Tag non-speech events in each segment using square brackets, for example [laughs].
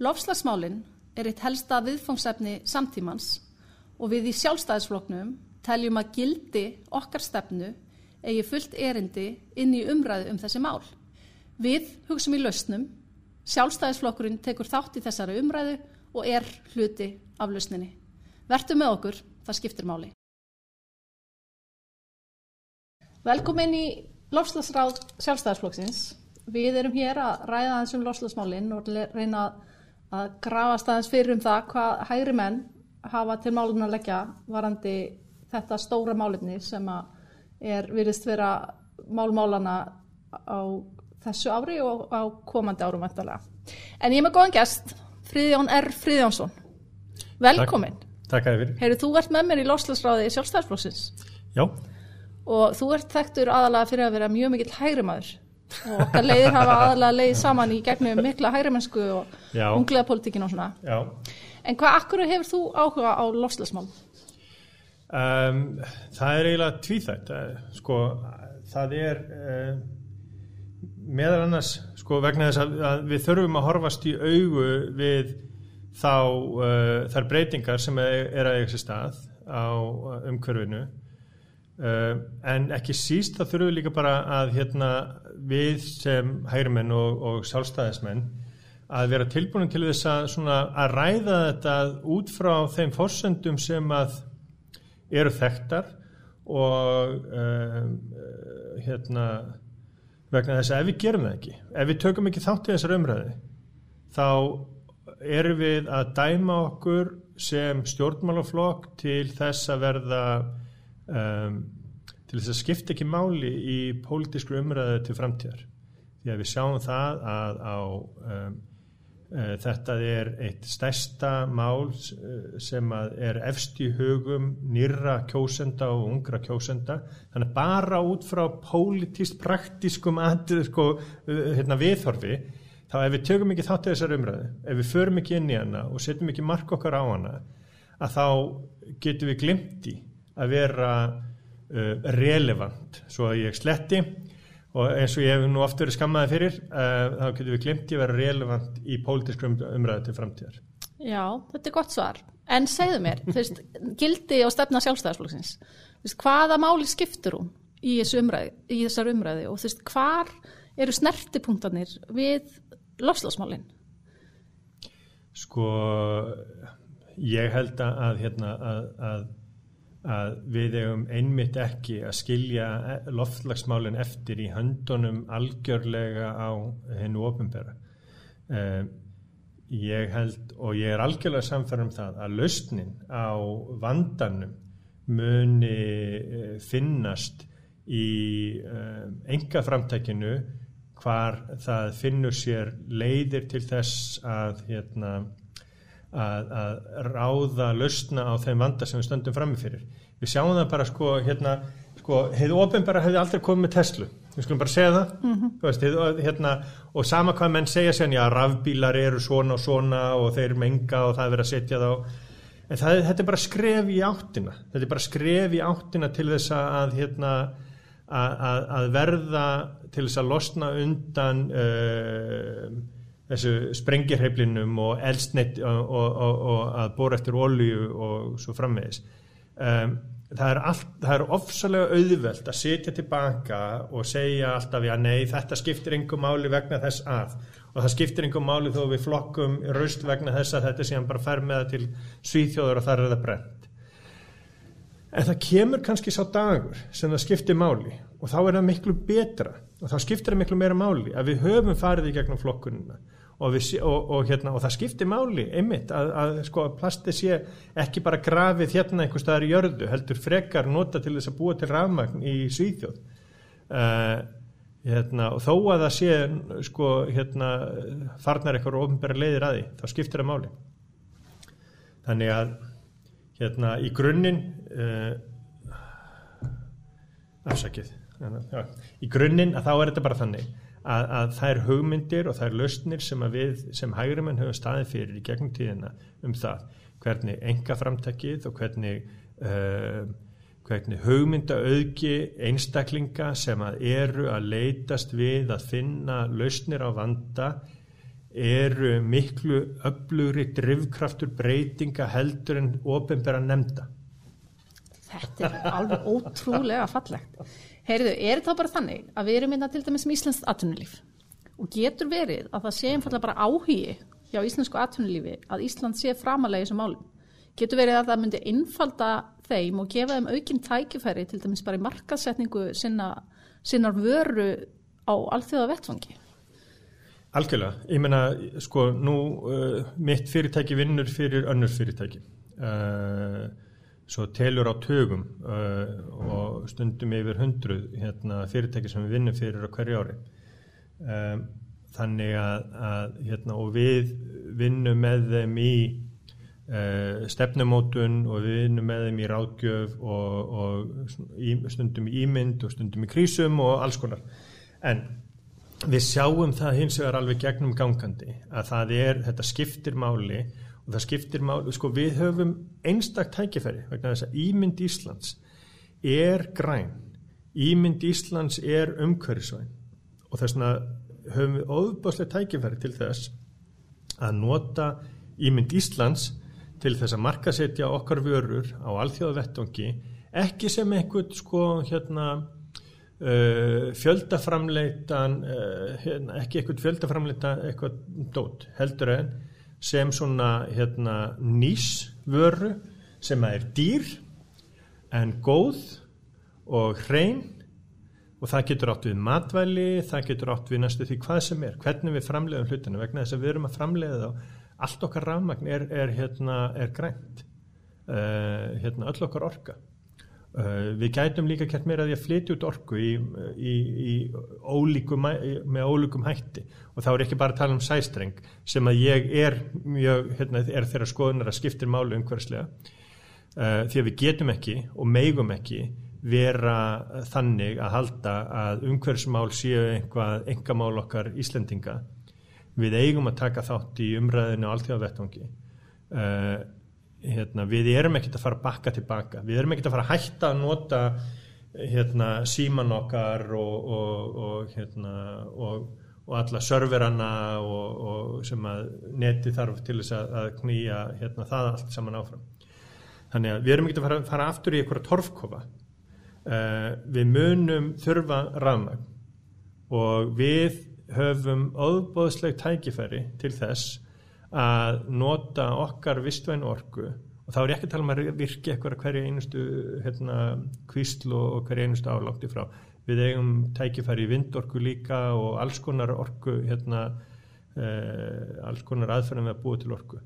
Lofslagsmálinn er eitt helsta viðfóngsefni samtímans og við í sjálfstæðisfloknum teljum að gildi okkar stefnu eigi fullt erindi inn í umræðu um þessi mál. Við hugsum í lausnum, sjálfstæðisflokkurinn tekur þátt í þessari umræðu og er hluti af lausninni. Vertu með okkur, það skiptir máli. Velkomin í Lofslagsráð sjálfstæðisflokksins. Við erum hér að ræða þessum lofslagsmálinn og reyna að grafa staðins fyrir um það hvað hægri menn hafa til málun að leggja varandi þetta stóra málefni sem er virðist vera málmálana á þessu ári og á komandi árum vantarlega. En ég er með góðan gæst, Fríðjón R. Fríðjónsson. Velkomin. Takk að þið fyrir. Heyrðu, þú ert með mér í Lofslagsráði sjálfstæðsflóksins. Já. Og þú ert þekktur aðalega fyrir að vera mjög mikill hægri maður og okkar leiðir hafa aðalega leið saman í gegnum mikla hægrimennsku og unglega politíkin og svona Já. en hvað akkur hefur þú áhuga á lofslagsmál? Um, það er eiginlega tvíþægt sko, það er uh, meðal annars sko, vegna þess að, að við þurfum að horfast í augu við þá uh, þær breytingar sem er, er að sér stað á umhverfinu uh, en ekki síst það þurfum við líka bara að hérna við sem hægrimenn og, og sjálfstæðismenn að vera tilbúin til þess að, svona, að ræða þetta út frá þeim fórsöndum sem að eru þekktar og um, hérna vegna þess að ef við gerum það ekki ef við tökum ekki þátt í þessar umræði þá erum við að dæma okkur sem stjórnmálaflokk til þess að verða um, til þess að skipta ekki máli í pólitísku umræðu til framtíðar. Því að við sjáum það að á, um, uh, þetta er eitt stærsta mál uh, sem er efst í hugum nýra kjósenda og ungra kjósenda. Þannig bara út frá pólitíst praktískum sko, uh, hérna, viðhorfi þá ef við tökum ekki þátt í þessar umræðu, ef við förum ekki inn í hana og setjum ekki mark okkar á hana, að þá getum við glimt í að vera uh, relevant svo að ég sletti. Og eins og ég hef nú oft verið skammaði fyrir uh, þá getur við glimt í að vera relevant í pólitískum umræðu til framtíðar. Já, þetta er gott svar. En segðu mér, veist, gildi og stefna sjálfstæðarsflokksins hvaða máli skiptur hún í, umræði, í þessar umræði og veist, hvar eru snertipunktanir við lofslagsmálinn Sko ég held að, hérna, að, að að við hefum einmitt ekki að skilja loftlagsmálinn eftir í höndunum algjörlega á hennu ofinbera. Um, ég held og ég er algjörlega samfærum um það að lausnin á vandanum muni uh, finnast í um, enga framtækinu hvar það finnur sér leiðir til þess að hérna að, að ráða lausna á þeim vanda sem við stöndum framifyrir. Við sjáum það bara sko, hérna, sko, hefðu ofinbæra hefði aldrei komið með Tesla, við skulum bara segja það, mm -hmm. veist, hefðu, hérna, og sama hvað menn segja sér, já, rafbílar eru svona og svona og þeir menga og það er verið að setja þá, en það, þetta er bara skref í áttina, þetta er bara skref í áttina til þess að, hérna, að, að, að verða til þess að losna undan uh, þessu sprengirheiflinum og eldsneitt og, og, og, að bóra eftir olju og svo framvegis. Um, það er, er ofsalega auðvelt að setja tilbaka og segja alltaf já nei þetta skiptir einhver máli vegna þess að. Og það skiptir einhver máli þó við flokkum raust vegna þess að þetta sé hann bara fær með það til svíþjóður og þar er það brent en það kemur kannski sá dagur sem það skiptir máli og þá er það miklu betra og þá skiptir það miklu meira máli að við höfum farið í gegnum flokkununa og, við, og, og, hérna, og það skiptir máli einmitt að, að sko, plasti sé ekki bara grafið hérna einhver staðar í jörðu heldur frekar nota til þess að búa til rafmagn í Svíþjóð. Uh, hérna, og þó að það sé sko, hérna, farnar eitthvað ofnbæra leiðir að því, þá skiptir það máli. Þannig að hérna í grunninn uh, afsakið. Já, í grunninn að þá er þetta bara þannig að, að er hugmyndir og er lausnir sem við sem hægrimenn höfum staðið fyrir í gegnum tíðina um það hvernig enga framtækið og hvernig, uh, hvernig hugmyndaauðgi einstaklinga sem að eru að leitast við að finna lausnir á vanda eru miklu öflugri drivkraftur breytinga heldur en ofinbæra nefnda. Þetta er alveg ótrúlega fallegt. Heyrðu, er þetta bara þannig að við erum einna til dæmis með Íslands atvinnulíf og getur verið að það sé einfallega bara áhugi hjá íslensku atvinnulífi að Ísland sé framalega í þessum málum. Getur verið að það myndi innfalda þeim og gefa þeim aukinn tækifæri til dæmis bara í markasetningu sinna, sinnar vöru á alþjóða vettfangi? Algjörlega. Ég menna, sko, nú uh, mitt fyrirtæki vinnur fyrir önnur fyrirtæki. Uh, svo telur á tögum uh, og stundum yfir hundruð hérna, fyrirtæki sem við vinnum fyrir á hverju ári. Um, þannig að, að hérna, og við vinnum með þeim í uh, stefnumótun og við vinnum með þeim í ráðgjöf og, og í, stundum í ímynd og stundum í krísum og alls konar. En við sjáum það hins vegar alveg gegnum gangandi að það er, þetta skiptir máli það skiptir máli, sko við höfum einstak tækifæri vegna þess að ímynd Íslands er græn. Ímynd Íslands er umhverfisvæn. Og þess vegna höfum við óbáslega tækifæri til þess að nota ímynd Íslands til þess að markasetja okkar vörur á alþjóða vettungi ekki sem einhvern sko hérna uh, fjöldaframleitan uh, hérna, ekki einhvern fjöldaframleitan eitthvað dót heldur en sem svona hérna, nýsvöru sem er dýr en góð og hrein og það getur átt við matvæli, það getur átt við næstu því hvað sem er, hvernig við framleiðum hlutinu vegna þess að við erum að framleiða allt okkar rafmagn er, er, hérna, er grænt. Uh, hérna, öll okkar orka við gætum líka kert meira að því að flytja út orku í, í, í ólíkum, með ólíkum hætti. Og þá er ekki bara að tala um sæstreng sem að ég er mjög, hérna, er þeirra skoðunar að skiptir málu umhverfslega uh, því að við getum ekki og meigum ekki vera þannig að halda að umhverfsmál séu einhvað engamál okkar Íslendinga. Við eigum að taka þátt í umræðinu á allþjóðavettangi uh, hérna, við erum ekkert að fara bakka tilbaka, við erum ekkert að fara að hætta að nota hérna, síman okkar og, og, og, hérna, og alla serverana og sem að neti þarf til þess að, að knýja hérna, það allt saman áfram. Þannig að við erum ekkert að fara, fara aftur í einhverja torfkofa. Uh, við munum þurfa rafmagn og við höfum óbóðsleg tækifæri til þess að nota okkar vistvæn orku. Og þá er ekki að tala um að virki eitthvað hverja einustu hérna, kvísl og hverja einustu álátti frá. Við eigum tækifæri í vindorku líka og alls konar orku, hérna, eh, alls konar aðferðum við að búa til orku.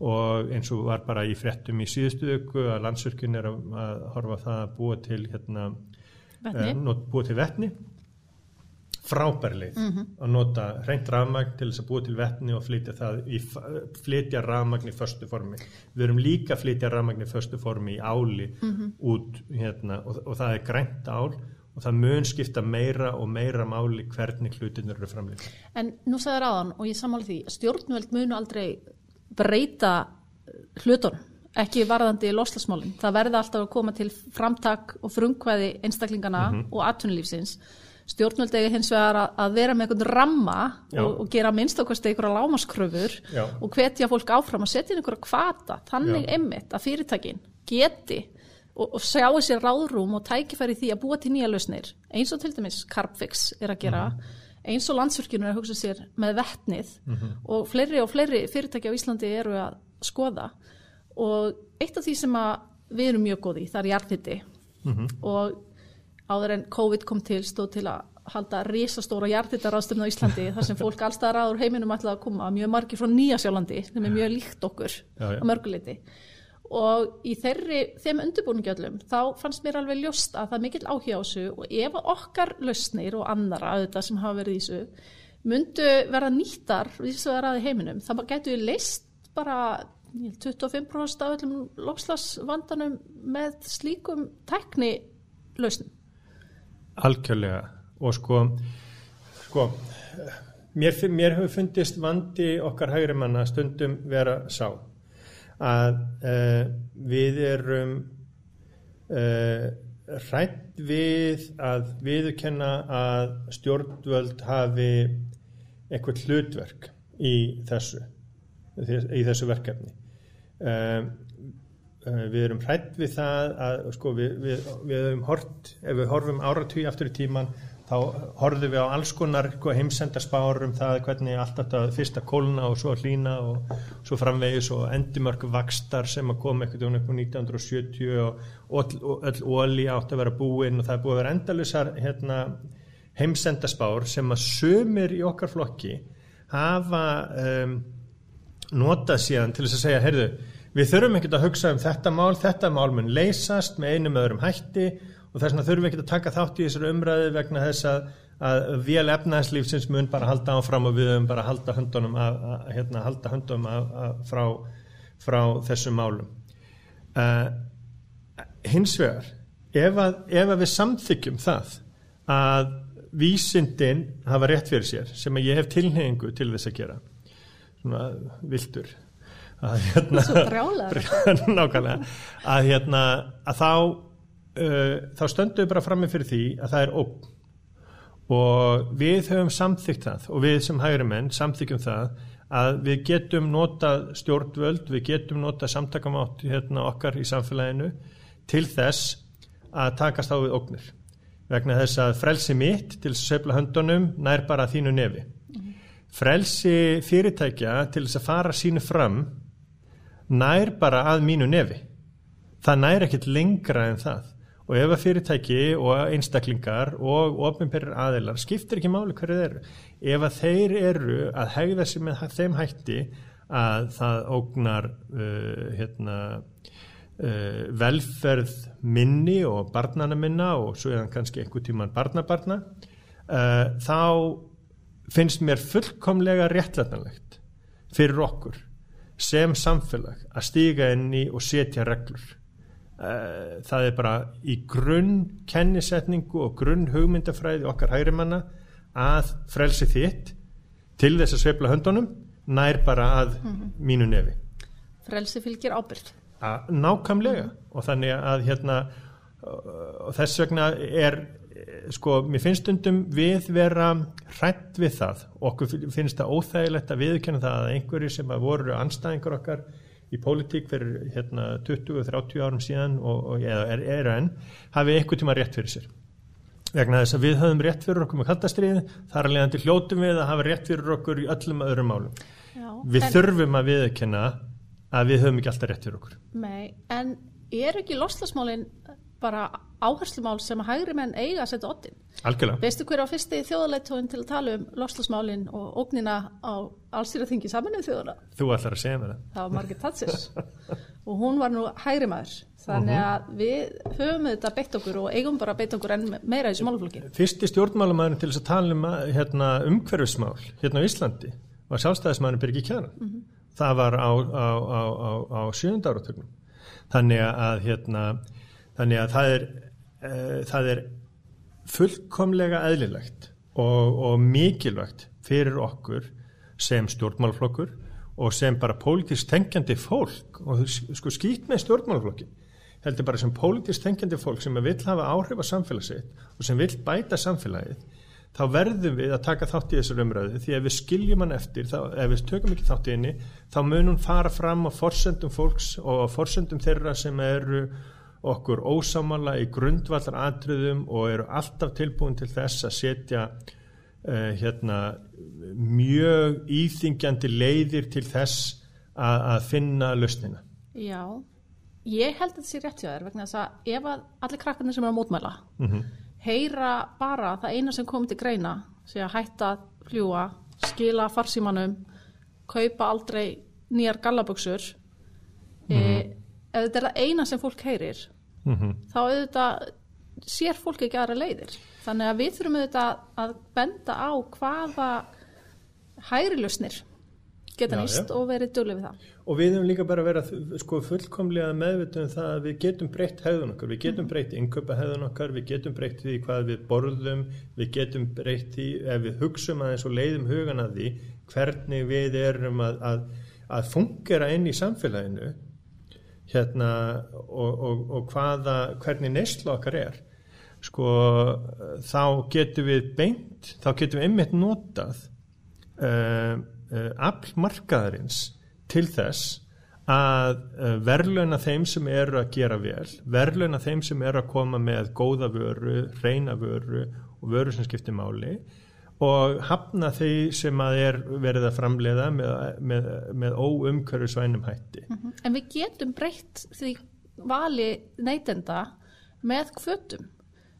Og eins og var bara í frettum í síðustu öku að landsverkun er að, að horfa það að búa til hérna, eh, búa til vettni frábærlið mm -hmm. að nota reynd rafmagn til þess að búa til vettni og flytja það í flytja rafmagn í förstu formi. Við erum líka að flytja rafmagn í förstu formi í áli mm -hmm. út hérna og, og það er grænt ál og það mun skipta meira og meira máli hvernig hlutinur eru framlýtt. En nú sagður aðan og ég samála því stjórnveld munu aldrei breyta hlutun ekki varðandi loslasmálinn. Það verða alltaf að koma til framtak og frumkvæði einstaklingana mm -hmm. og atvinnulífsins stjórnvöld eða hins vegar að vera með einhvern ramma og, og gera minnst okkarstu einhverja lámaskröfur Já. og hvetja fólk áfram að setja inn einhverja kvata þannig Já. emmitt að fyrirtækin geti og, og sjáu sér ráðrúm og tækifæri því að búa til nýja lausnir eins og til dæmis Carbfix er að gera mm eins og landsverkjunum er að hugsa sér með vettnið mm -hmm. og fleiri og fleiri fyrirtæki á Íslandi eru að skoða og eitt af því sem við erum mjög góði það er jarðhitti mm -hmm. og áður en COVID kom til stóð til að halda risastóra hjartittarásturinn á Íslandi þar sem fólk allstæðar aður heiminum ætlaði að koma mjög margir frá Nýjasjálandi sem er mjög líkt okkur já, já. á mörguleiti og í þeirri, þeim undirbúningjallum þá fannst mér alveg ljóst að það er mikill áhuga á þessu og ef okkar lausnir og annara auðvitað sem hafa verið í þessu myndu verða nýttar þessu að ræði heiminum þá getur við leist bara 25% af öllum lofslagsvandanum með slíkum tekni lausnum Algjörlega. Og sko, sko mér, mér hefur fundist vandi okkar hægri manna stundum vera sá. Að uh, við erum uh, eh, rætt við að viðkenna að stjórnvöld hafi eitthvað hlutverk í þessu í þessu verkefni. Um, við erum hrætt við það að sko við, við, við höfum hort, ef við horfum áratví aftur í tíman þá horfum við á alls konar sko, heimsendarspár um það hvernig allt þetta fyrsta kóluna og svo hlína og svo framvegis og endimörku vakstar sem að koma ekkert um 1970 og, og öll óli átt að vera búinn og það er búið að vera endalusar hérna, heimsendarspár sem að sömur í okkar flokki hafa um, notað síðan til þess að segja, heyrðu, við þurfum ekkert að hugsa um þetta mál, þetta mál mun leysast með einum öðrum hætti og þess vegna þurfum við ekki að taka þátt í þessari umræði vegna þess að, að vél efnæðslífsins mun bara halda áfram og við höfum bara halda höndunum að, að, hérna, halda höndunum frá, frá þessum málum. Uh, hins vegar ef, ef að við samþykjum það að vísindin hafa rétt fyrir sér sem ég hef tilhengu til þess að gera svona vildur að hérna, [laughs] nákvæmlega. Að hérna að þá uh, þá stöndum við bara frammi fyrir því að það er óp og við höfum samþygt það og við sem hægri menn samþykjum það að við getum notað stjórnvöld, við getum notað samtakamátt hérna okkar í samfélaginu til þess að takast á við ógnir. Vegna þess að frelsi mitt til að söfla höndunum nær bara þínu nefi. Mm. frelsi fyrirtækja til þess að fara sínu fram nær bara að mínu nefi. Það nær ekkit lengra en það. Og ef að fyrirtæki og einstaklingar og ofnbjörnir aðeilar skiptir ekki máli hverju þeir eru. Ef að þeir eru að hegða sér með þeim hætti að það ógnar uh, hérna, uh, velferð minni og barnana minna og svo er það kannski einhver tíman barnabarna uh, þá finnst mér fullkomlega réttlætanlegt fyrir okkur sem samfélag að stíga inn í og setja reglur Eh, það er bara í grunn kennisetningu og grunn hugmyndafræði okkar hægrimanna að frelsi þitt til þess að sveifla höndunum nær bara að mm -hmm. mínu nefi Frelsi fylgir ábyrg Nákamlega mm -hmm. og þannig að hérna og þess vegna er sko, mér finnst undum við vera hrætt við það. Okkur finnst það óþægilegt að viðkjöna það að einhverju sem að voru anstæðingur okkar í pólitík fyrir hérna, 20-30 árum síðan og, og eða er, er enn hafi eitthvað tíma rétt fyrir sér. Vegna þess að við höfum rétt fyrir okkur með kaldastriði þar er leiðandi hljótum við að hafa rétt fyrir okkur í öllum öðrum málum. Já, við en, þurfum að viðkynna að við höfum ekki alltaf rétt fyrir okkur. Nei, en er ekki loslasmálinn bara áherslumál sem hægri menn eiga að setja ottin. Algjörlega. Veistu hver á fyrsti þjóðaleitóin til að tala um loslasmálinn og ógnina á allsýraþingi saminnið þjóðuna? Þú ætlar að segja mér það. Það var Margit Tatsis [laughs] og hún var nú hægri maður. Þannig mhm. að við höfum þetta beitt okkur og eigum bara beitt okkur enn meira í þessu málflokki. Fyrsti stjórnmálamæðin til þess að tala um hérna, umhverfismál hérna á Íslandi var sjálfstæðismæðin Birgir Kjæran. Mm -hmm. Það var á, á, á, á sjöndarátögnum. Þannig að hérna þannig að það er, uh, það er fullkomlega eðlilegt og, og mikilvægt fyrir okkur sem stjórnmálflokkur og sem bara pólitísk tengjandi fólk og sko skýt með stjórnmálflokki heldur bara sem pólitísk tengjandi fólk sem vil hafa áhrif á samfélagsitt og sem vil bæta samfélagið þá verðum við að taka þátt í þessar umræðu. Því ef við skiljum hann eftir, þá, ef við tökum ekki þátt í henni þá munum fara fram á forsendum fólks og á forsendum þeirra sem eru okkur ósamala í grundvallar atriðum og eru alltaf tilbúin til þess að setja uh, hérna, mjög íþingjandi leiðir til þess að, að finna lausnina. Já, ég held að þetta sé rétt hjá þér vegna þess að ef að allir krakkarnir sem er að mótmæla mm -hmm. heyra bara það eina sem kom til greina sé að hætta að fljúa, skila farsímanum, kaupa aldrei nýjar gallaböksur mm -hmm. e, ef þetta er það eina sem fólk heyrir mm -hmm. þá auðvitað sér fólk ekki aðra leiðir. Þannig að við þurfum auðvitað að benda á hvaða hægrilusnir geta nýst og verið dölur við það. Og við höfum líka bara verið sko, fullkomlega meðvituð um það að við getum breytt hefðun okkar, við getum mhm. breytt innköpa hefðun okkar, við getum breytt því hvað við borðum, við getum breytt því ef við hugsum aðeins og leiðum hugan að því hvernig við erum að, að, að fungera inn í samfélaginu hérna og, og, og hvaða, hvernig neysla okkar er sko þá getum við beint, þá getum við einmitt notað uh, uh, aflmarkaðarins til þess að uh, verðluna þeim sem eru að gera vel, verðluna þeim sem eru að koma með góða vöru, reyna vöru og vöru sem skiptir máli og hafna þeir sem að er verið að framleiða með, með, með óumkörðu svænum hætti. Mm -hmm. En við getum breytt því vali neytenda með kvötum.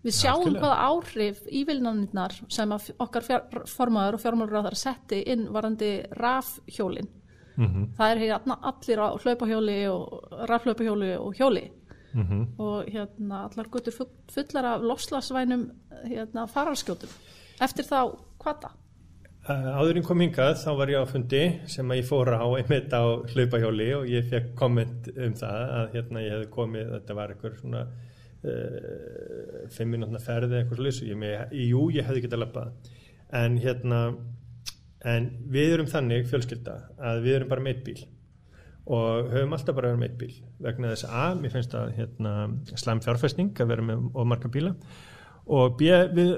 Við sjáum Alkjörlega. hvaða áhrif ívilnanirnar sem okkar formaður og fjármálur á það setti inn varandi rafhjólinn. Mm -hmm. Það er hérna allir á hlaupahjóli og rafhlaupahjóli og hjóli. Mm -hmm. og hérna allar guttur fullar af lofslagsvænum hérna, fararskjótum eftir þá hvata? Áðurinn kom hingað þá var ég á fundi sem að ég fóra á einmitt á hlaupahjóli og ég fekk komment um það að hérna ég hefði komið, þetta var eitthvað svona uh, fimm minútna ferði eitthvað slús og ég með, jú ég hefði getað lappað en hérna en við erum þannig fjölskylda að við erum bara meitt bíl. Og höfum alltaf bara verið meitt bíl. Vegna þess að mér finnst að hérna, slæm fjárfæsting að vera með ómarka bíla. Og B, við,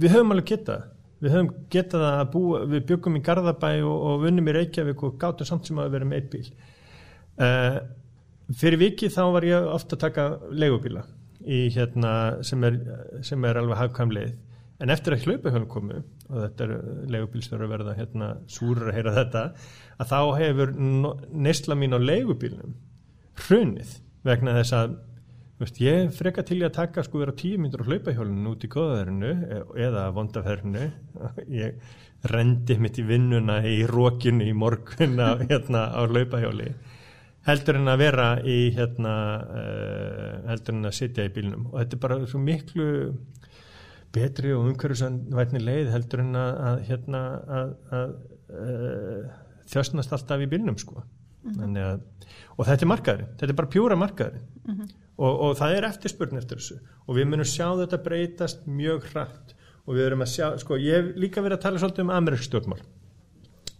við höfum alveg getað við höfum getað að búa, við byggum í Garðabæ og, og vunnum í Reykjavík og gáttum samt sem að vera með eitt bíl. Uh, fyrir viki þá var ég ofta að taka legubíla hérna sem sem er alveg hafkamleið en eftir að hlaupahjálm komu og þetta er legubílstöru að verða hérna súrur að heyra þetta að þá hefur neysla mín á legubílnum hrunið vegna þess að Veist, ég freka til ég að taka sko vera tíu myndur á hlaupahjólinu út í góðaverðinu eða vondaferðinu [laughs] ég rendi mitt í vinnuna í rókinu í morgunna [laughs] hérna á hlaupahjóli. Heldur en að vera í hérna uh, heldur en að sitja í bílnum. Og þetta er bara svo miklu betri og umhverfisvætni leið heldur en að, að hérna að, að uh, þjóstnast alltaf í bílnum sko mm -hmm. og þetta er markaðurinn, þetta er bara pjúra markaðurinn. Mm -hmm og, og það er eftirspurn eftir þessu. Og við munum sjá þetta breytast mjög hrætt og við erum að sjá, sko ég hef líka verið að tala svolítið um amerísk stjórnmál.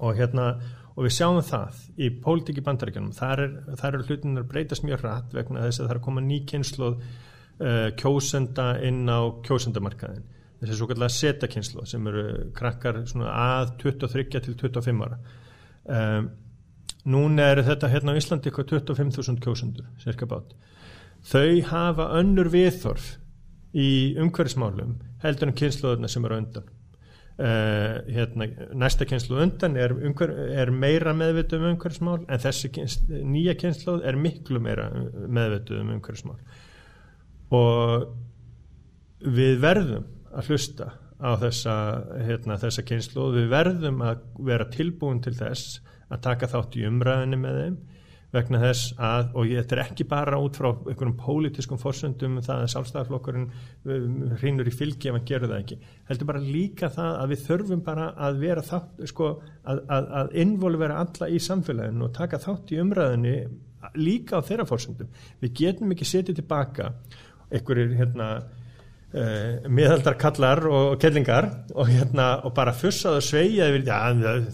Og hérna og við sjáum það í pólitíki bandaríkjanum þar eru er hlutinir að breytast mjög hrætt vegna þess að það er að koma ný kynsloð uh, kjósenda inn á kjósendamarkaðin þessi svo kallega seta kynsloð sem eru krakkar að 23 til 25 ára. Um, núna er þetta hérna á Íslandi eitthvað 25.000 kjósendur, cirka bát. Þau hafa önnur viðþorf í umhverfismálum heldur en kynsluðuna sem eru undan. Uh, hérna, næsta kynsluð undan er, umhver, er meira meðvituð um umhverfismál en þessi kynslu, nýja kynsluð er miklu meira meðvituð um umhverfismál. Og við verðum að hlusta á þessa, hérna, þessa kynslu og við verðum að vera tilbúin til þess að taka þátt í umræðinni með þeim vegna þess að, og þetta er ekki bara út frá einhverjum pólitískum fórsöndum það að sálstæðarflokkurinn hreinur í fylgi ef hann gerur það ekki heldur bara líka það að við þurfum bara að vera þátt, sko, að, að, að involvera alla í samfélaginu og taka þátt í umræðinu líka á þeirra fórsöndum. Við getum ekki setið tilbaka einhverjir hérna Uh, miðaldar kallar og kellingar og, hérna, og bara fussað og sveigja ja,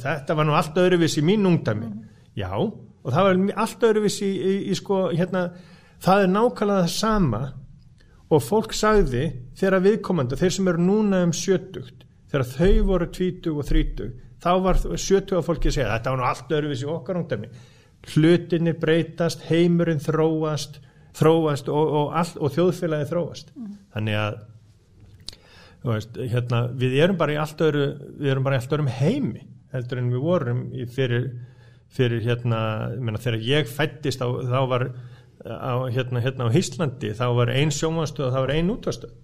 þetta var nú allt öðruvis í mín ungdami mm. já, og það var allt öðruvísi í, í, í sko hérna það er nákvæmlega það sama og fólk sagði þegar viðkomandi, þeir sem eru núna um sjötugt, þegar þau voru tvítug og þrítug, þá var sjötug að fólki að segja þetta var nú allt öðruvísi okkar ungdæmi, hlutinni breytast heimurinn þróast þróast og, og, og þjóðfélagi þróast mm. þannig að veist, hérna, við erum bara í allt öðru við erum bara í allt öðrum heimi heldur en við vorum fyrir fyrir hérna, menna, þegar ég fættist á, þá var á, hérna, hérna á Íslandi þá var einn sjómanstöð og þá var einn útvastöð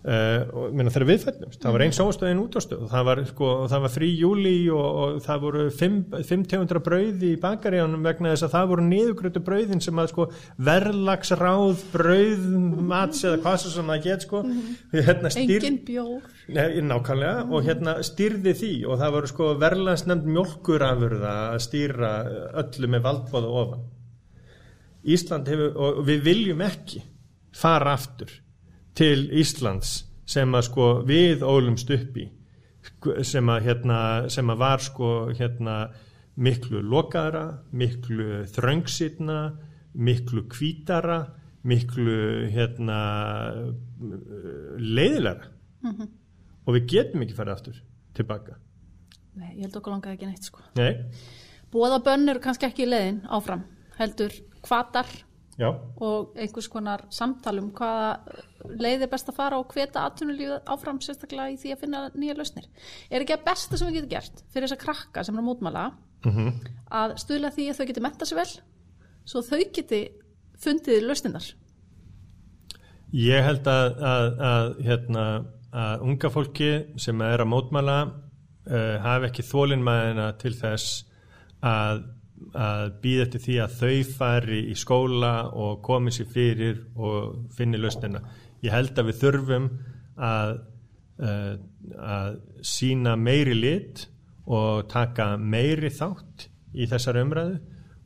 Uh, og minna, þegar við fættumst, það var einn sóstöð einn útástöð og það var, sko, það var frí júli og, og það voru fimm, fimm tegundra brauði í bakaríanum vegna þess að það voru niðugrötu brauðin sem að sko, verlagsráð brauðmats eða hvað sem það get sko. -hmm. hérna, styr... engin bjór. Nákvæmlega. Mm og hérna styrði því og það voru sko, verlagsnefnd mjölkurafurða að stýra öllu með valdbóða ofan. Ísland hefur, og við viljum ekki fara aftur til Íslands sem að sko við ólumst upp í sem að, hérna, sem að var sko hérna miklu lokaðra, miklu þröngsitna, miklu kvítara, miklu hérna leiðilega mm -hmm. og við getum ekki farið aftur tilbaka Nei, ég held okkur langaði ekki neitt sko. Nei, Bóða bönn eru kannski ekki í leiðin áfram, heldur hvatar já, og einhvers konar samtalum hvaða leið er best að fara og hveta atvinnulífið áfram sérstaklega í því að finna nýja lausnir. Er ekki að besta sem við getum gert fyrir þessa krakka sem er að mótmæla mm að stuðla því að þau geti metta sér vel svo þau geti fundið lausnindar. Ég held að, að, að, hérna, að unga fólki sem er að mótmæla uh, hafi ekki þólinmæðina til þess að, að býða eftir því að þau fari í skóla og komi sér fyrir og finni lausnina. Ég held að við þurfum að, uh, að sína meiri lit og taka meiri þátt í þessar umræðu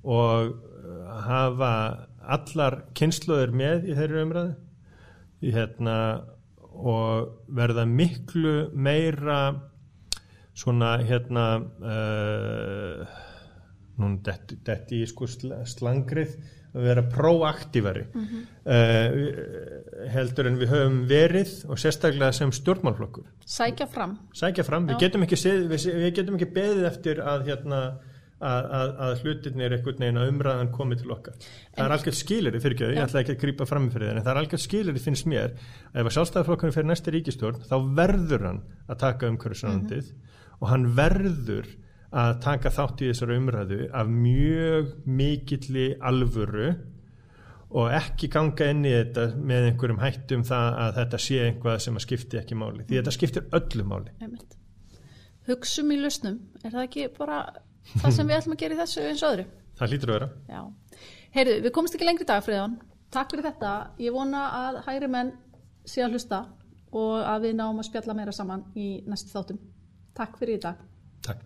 og uh, hafa allar kynsluður með í þeirri umræðu í hérna og verða miklu meira svona hérna uh, nún detti, detti í sko sl- slangrið að vera proaktífari uh, heldur en við höfum verið og sérstaklega sem stjórnmálflokkur Sækja fram. sækja fram, við getum ekki séð, við, við getum ekki beðið eftir að hérna að, að, að hlutirnir einhvern veginn að umræðan komi til okkar. Það er algjört skilur fyrir ekki, ég ætla ekki að grípa fram fyrir það en það er algjört skilur finnst mér að ef að sjálfstæðarflokkurinn fyrir næsti ríkistjórn þá verður hann að taka umhverfisrandið og hann verður að taka þátt í þessari umræðu af mjög mikilli alvöru og ekki ganga inn í þetta með einhverjum hættum það að þetta sé einhvað sem að skipti ekki máli því þetta skiptir öllu máli Einmitt. Hugsum í lausnum, er það ekki bara það sem við [laughs] ætlum að gera í þessu eins og öðru? það hlýtur að vera Já. Heyrðu, við komumst ekki lengri dag, Friðan. Takk fyrir þetta. Ég vona að hægri menn sé að hlusta og að við náum að spjalla meira saman í næstu þáttum. Takk fyrir í dag. Takk